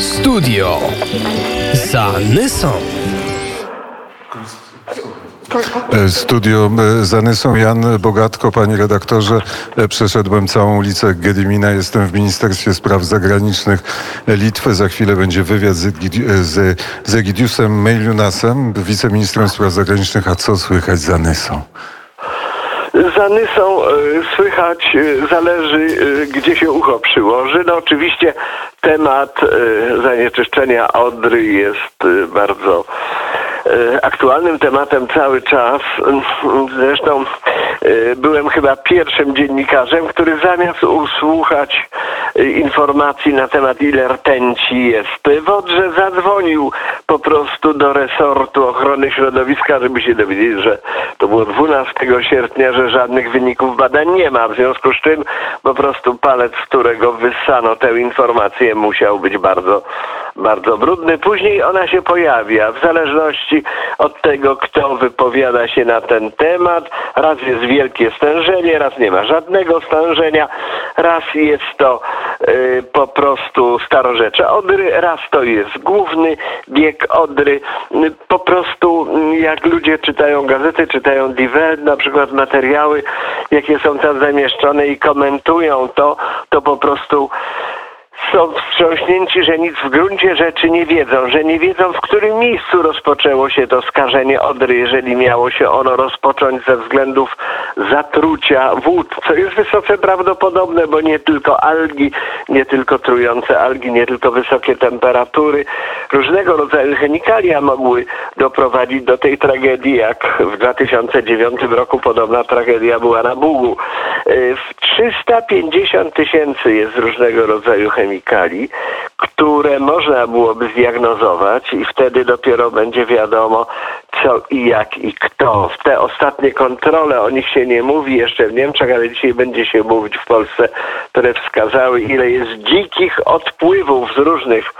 Studio Zanysą. E, Studio e, Zanysą Jan Bogatko, panie redaktorze. E, Przeszedłem całą ulicę Gedimina. Jestem w Ministerstwie Spraw Zagranicznych Litwy. Za chwilę będzie wywiad z, z Egidiusem Mejlunasem, wiceministrem spraw zagranicznych. A co słychać z Zanysą? Za Nysą e, słychać e, zależy, e, gdzie się ucho przyłoży. No oczywiście temat zanieczyszczenia Odry jest bardzo aktualnym tematem cały czas. Zresztą byłem chyba pierwszym dziennikarzem, który zamiast usłuchać informacji na temat ile rtęci jest w Odrze, zadzwonił po prostu do resortu ochrony środowiska, żeby się dowiedzieć, że to było 12 sierpnia, że żadnych wyników badań nie ma. W związku z czym po prostu palec, z którego wyssano tę informację, musiał być bardzo, bardzo brudny. Później ona się pojawia w zależności od tego, kto wypowiada się na ten temat. Raz jest wielkie stężenie, raz nie ma żadnego stężenia, raz jest to y, po prostu starorzecze Odry, raz to jest główny bieg Odry. Y, Po prostu y, jak ludzie czytają gazety, czytają Die na przykład materiały, jakie są tam zamieszczone i komentują to, to po prostu są wstrząśnięci, że nic w gruncie rzeczy nie wiedzą, że nie wiedzą, w którym miejscu rozpoczęło się to skażenie Odry, jeżeli miało się ono rozpocząć ze względów zatrucia wód, co jest wysoce prawdopodobne, bo nie tylko algi, nie tylko trujące algi, nie tylko wysokie temperatury, różnego rodzaju chemikalia mogły doprowadzić do tej tragedii, jak w 2009 roku podobna tragedia była na Bugu. Y, W 350 tysięcy jest różnego rodzaju chemikali, które można byłoby zdiagnozować i wtedy dopiero będzie wiadomo, co i jak i kto. W te ostatnie kontrole, o nich się nie mówi jeszcze w Niemczech, ale dzisiaj będzie się mówić w Polsce, które wskazały, ile jest dzikich odpływów z różnych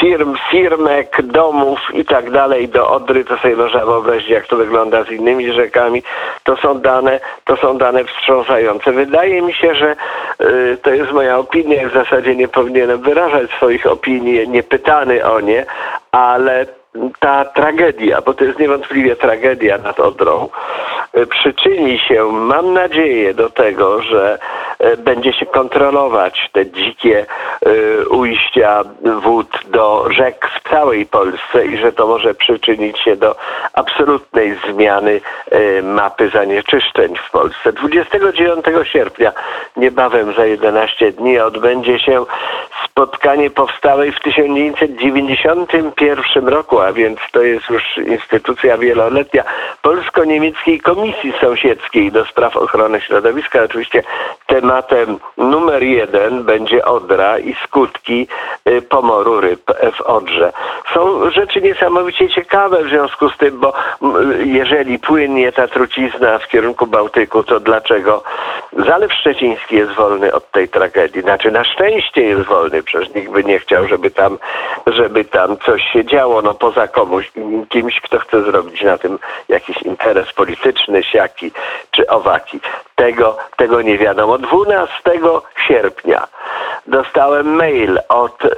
firm, firmek, domów i tak dalej do Odry, to sobie można wyobrazić, jak to wygląda z innymi rzekami. To są dane, to są dane wstrząsające. Wydaje mi się, że y, to jest moja opinia, w zasadzie nie powinienem wyrażać swoich opinii, nie pytany o nie, ale ta tragedia, bo to jest niewątpliwie tragedia nad Odrą, y, przyczyni się, mam nadzieję, do tego, że będzie się kontrolować te dzikie y, ujścia wód do rzek w całej Polsce i że to może przyczynić się do absolutnej zmiany y, mapy zanieczyszczeń w Polsce. 29 sierpnia, niebawem za 11 dni, odbędzie się spotkanie powstałej w 1991 roku, a więc to jest już instytucja wieloletnia Polsko-Niemieckiej Komisji Sąsiedzkiej do spraw ochrony środowiska. Oczywiście tematem numer jeden będzie Odra i skutki y, pomoru ryb w Odrze. Są rzeczy niesamowicie ciekawe w związku z tym, bo m, jeżeli płynie ta trucizna w kierunku Bałtyku, to dlaczego Zalew Szczeciński jest wolny od tej tragedii? Znaczy na szczęście jest wolny, przecież nikt by nie chciał, żeby tam, żeby tam coś się działo, no poza komuś, kimś, kto chce zrobić na tym jakiś interes polityczny, siaki czy owaki. Tego, tego nie wiadomo. 12 sierpnia dostałem mail od y,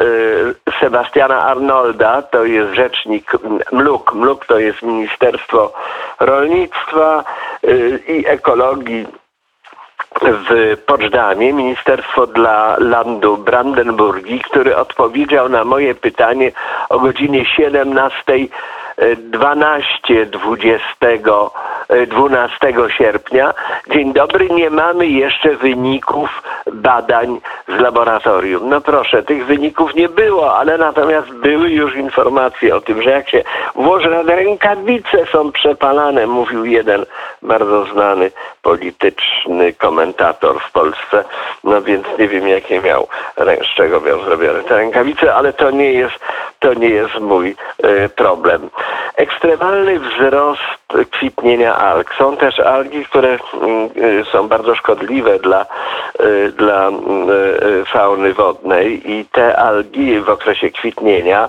Sebastiana Arnolda, to jest rzecznik MLUK. MLUK to jest Ministerstwo Rolnictwa y, i Ekologii w Poczdamie, Ministerstwo dla Landu Brandenburgii, który odpowiedział na moje pytanie o godzinie 17. 12 20 12 sierpnia. Dzień dobry, nie mamy jeszcze wyników badań z laboratorium. No proszę, tych wyników nie było, ale natomiast były już informacje o tym, że jak się włoży rękawice są przepalane, mówił jeden bardzo znany polityczny komentator w Polsce. No więc nie wiem jakie miał, z czego miał zrobione te rękawice, ale to nie jest, to nie jest mój e, problem. ekstremalny wzrost kwitnienia alg. Są też algi, które mm, y, są bardzo szkodliwe dla, dla mm, y, fauny wodnej i te algi w okresie kwitnienia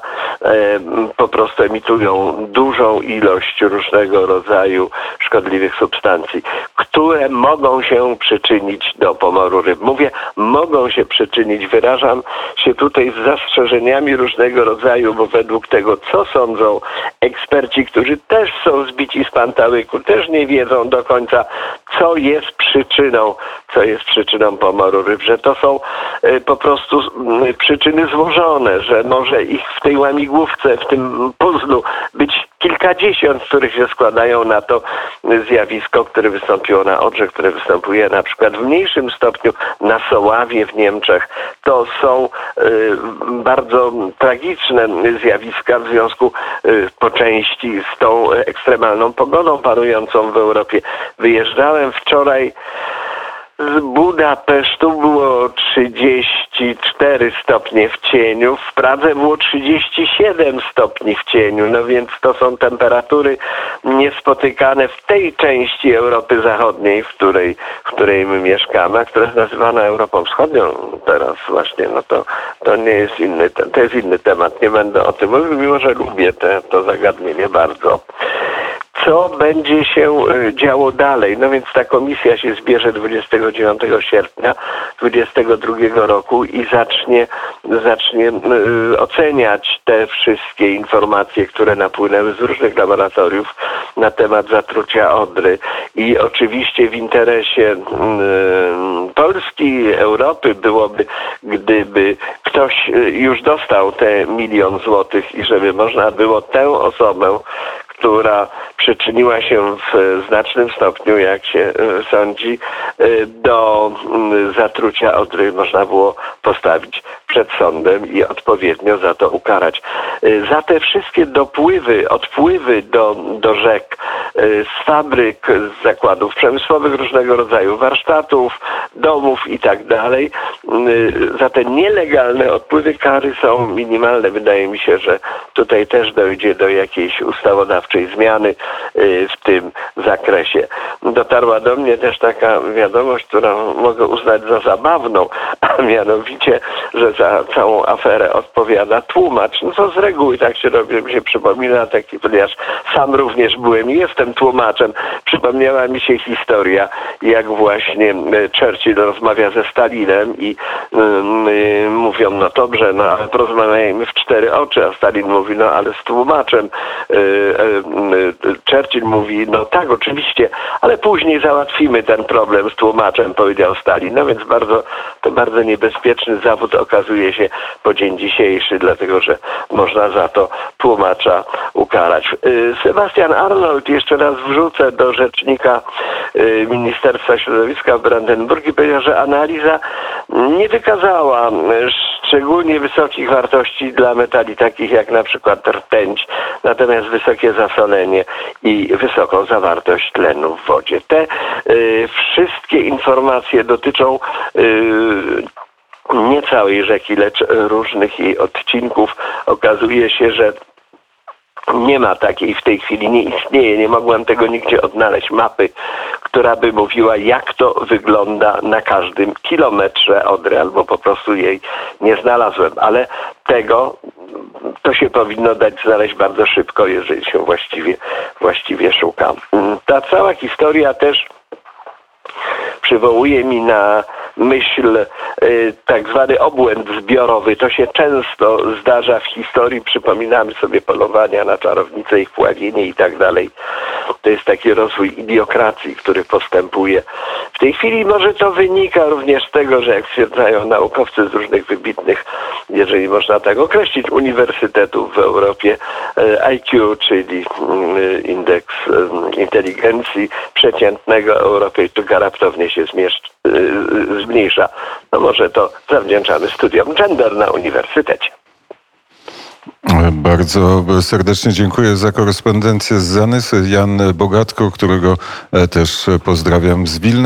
po prostu emitują dużą ilość różnego rodzaju szkodliwych substancji, które mogą się przyczynić do pomoru ryb. Mówię, mogą się przyczynić. Wyrażam się tutaj z zastrzeżeniami różnego rodzaju, bo według tego, co sądzą eksperci, którzy też są zbici z pantałyku, też nie wiedzą do końca, co jest przyczyną, co jest przyczyną pomoru ryb, że to są y, po prostu y, przyczyny złożone, że może ich w tej łamigłówce, w tym puzzlu być kilkadziesiąt, których się składają na to zjawisko, które wystąpiło na Odrze, które występuje na przykład w mniejszym stopniu na Soławie w Niemczech. To są y, bardzo tragiczne zjawiska w związku y, po części z tą ekstremalną pogodą panującą w Europie. Wyjeżdżałem wczoraj z Budapesztu było 34 stopnie w cieniu, w Pradze było 37 stopni w cieniu, no więc to są temperatury niespotykane w tej części Europy Zachodniej, w której, w której my mieszkamy, a która jest nazywana Europą Wschodnią teraz właśnie, no to, to nie jest inny, to jest inny temat, nie będę o tym mówił, mimo że lubię te, to zagadnienie bardzo co będzie się e, działo dalej. No więc ta komisja się zbierze 29 sierpnia 2022 roku i zacznie, zacznie e, oceniać te wszystkie informacje, które napłynęły z różnych laboratoriów na temat zatrucia Odry. I oczywiście w interesie Polski, Europy byłoby, gdyby ktoś e, już dostał te milion złotych i żeby można było tę osobę, która przyczyniła się w znacznym stopniu, jak się e, sądzi, e, do zatrucia Odry można było postawić przed sądem i odpowiednio za to ukarać. E, za te wszystkie dopływy, odpływy do, do rzek z fabryk, z zakładów przemysłowych różnego rodzaju, warsztatów, domów i tak dalej, za te nielegalne odpływy kary są minimalne. Wydaje mi się, że tutaj też dojdzie do jakiejś ustawodawczej zmiany Y, w tym zakresie. Dotarła do mnie też taka wiadomość, którą mogę uznać za zabawną, a mianowicie, że za całą aferę odpowiada tłumacz. No to z reguły tak się robi, mi się przypomina taki, ponieważ sam również byłem i jestem tłumaczem. Przypomniała mi się historia, jak właśnie y, Churchill rozmawia ze Stalinem i yy, mówią, no dobrze, no ale porozmawiajmy w cztery oczy, a Stalin mówi, no ale z tłumaczem. Yy, Churchill mówi, no tak, oczywiście, ale później załatwimy ten problem z tłumaczem, powiedział Stalin. No więc bardzo, to bardzo niebezpieczny zawód okazuje się po dzień dzisiejszy, dlatego że można za to tłumacza ukarać. Y, Sebastian Arnold, jeszcze raz wrzucę do rzecznika y, Ministerstwa Środowiska w Brandenburgii, powiedział, że analiza nie wykazała szczególnie wysokich wartości dla metali takich jak na przykład rtęć, natomiast wysokie zasolenie i wysoką zawartość tlenu w wodzie. Te y, wszystkie informacje dotyczą y, nie całej rzeki, lecz różnych jej odcinków. Okazuje się, że nie ma takiej w tej chwili, nie istnieje, nie mogłem tego nigdzie odnaleźć mapy, która by mówiła, jak to wygląda na każdym kilometrze Odry, albo po prostu jej nie znalazłem, ale tego to się powinno dać znaleźć bardzo szybko, jeżeli się właściwie, właściwie szuka. Ta cała historia też przywołuje mi na myśl y, tak zwany obłęd zbiorowy. To się często zdarza w historii. Przypominamy sobie polowania na czarownice, ich pławienie i tak dalej. To jest taki rozwój idiokracji, który postępuje. W tej chwili może to wynika również z tego, że jak stwierdzają naukowcy z różnych wybitnych, jeżeli można tak określić, uniwersytetów w Europie, y, IQ, czyli y, indeks inteligencji przeciętnego Europejczyka raptownie się Y, zmniejsza. No może to zawdzięczamy studiom gender na uniwersytecie. Bardzo serdecznie dziękuję za korespondencję z Zanysy. Jan Bogatko, którego e, też pozdrawiam z Wilna.